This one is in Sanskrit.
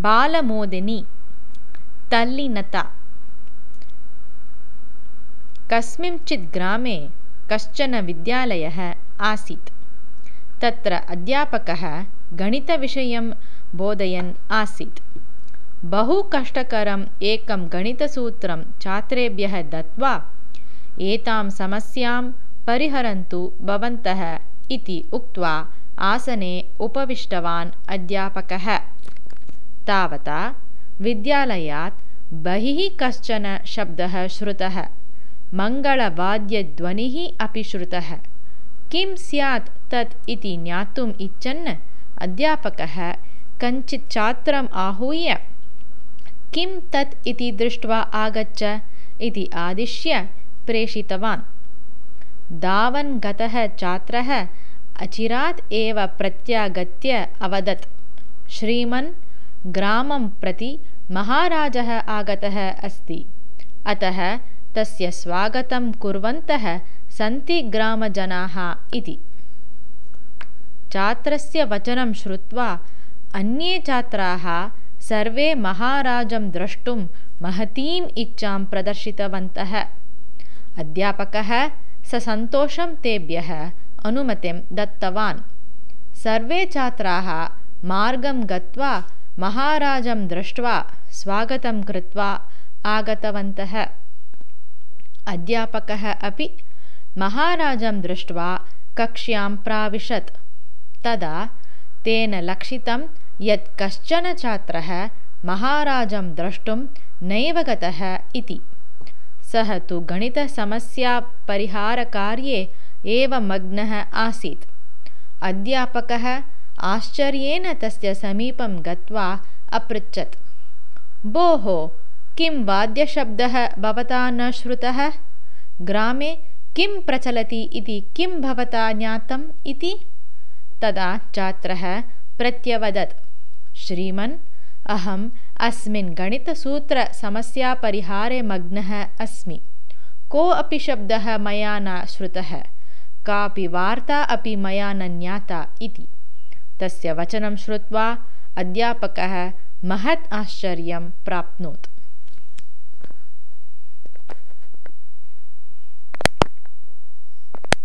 बालमोदिनी तल्लिनता कस्मिंश्चित् ग्रामे कश्चन विद्यालयः आसीत् तत्र अध्यापकः गणितविषयं बोधयन् आसीत् बहु कष्टकरम् एकं गणितसूत्रं छात्रेभ्यः दत्त्वा एतां समस्यां परिहरन्तु भवन्तः इति उक्त्वा आसने उपविष्टवान् अध्यापकः तावता विद्यालयात् बहिः कश्चन शब्दः श्रुतः। मङ्गलवाद्यध्वनिः अपि श्रुतः। किं स्यात् तत् इति ज्ञातुम् इच्छन् अध्यापकः कञ्चित् छात्रम् आहूय किं तत् इति दृष्ट्वा आगच्छ इति आदिश्य प्रेषितवान्। धावन् गतः छात्रः अचिरात् एव प्रत्यागत्य अवदत्। श्रीमन् ग्रामं प्रति महाराजः आगतः अस्ति। अतः तस्य स्वागतं कुर्वन्तः सन्ति ग्रामजनाः इति। छात्रस्य वचनं श्रुत्वा अन्ये छात्राः सर्वे महाराजं द्रष्टुं महतीम् इच्छां प्रदर्शितवन्तः। अध्यापकः ससन्तोषं तेभ्यः अनुमतिं दत्तवान्। सर्वे छात्राः मार्गं गत्वा महाराजं दृष्ट्वा स्वागतं कृत्वा आगतवन्तः। अध्यापकः अपि महाराजं दृष्ट्वा कक्ष्यां प्राविशत्। तदा तेन लक्षितं यत् कश्चन छात्रः महाराजं द्रष्टुं नैव गतः इति। सः तु गणितसमस्यापरिहारकार्ये एव मग्नः आसीत्। अध्यापकः आश्चर्येण तस्य समीपं गत्वा अपृच्छत्। भोः किं वाद्यशब्दः भवता न श्रुतः? ग्रामे किं प्रचलति इति किं भवता ज्ञातम् इति? तदा छात्रः प्रत्यवदत्। श्रीमन् अहम् अस्मिन् गणितसूत्रसमस्यापरिहारे मग्नः अस्मि। को अपि शब्दः मया न श्रुतः? कापि वार्ता अपि मया न ज्ञाता इति तस्य वचनं श्रुत्वा अध्यापकः महत् आश्चर्यं प्राप्नोत्।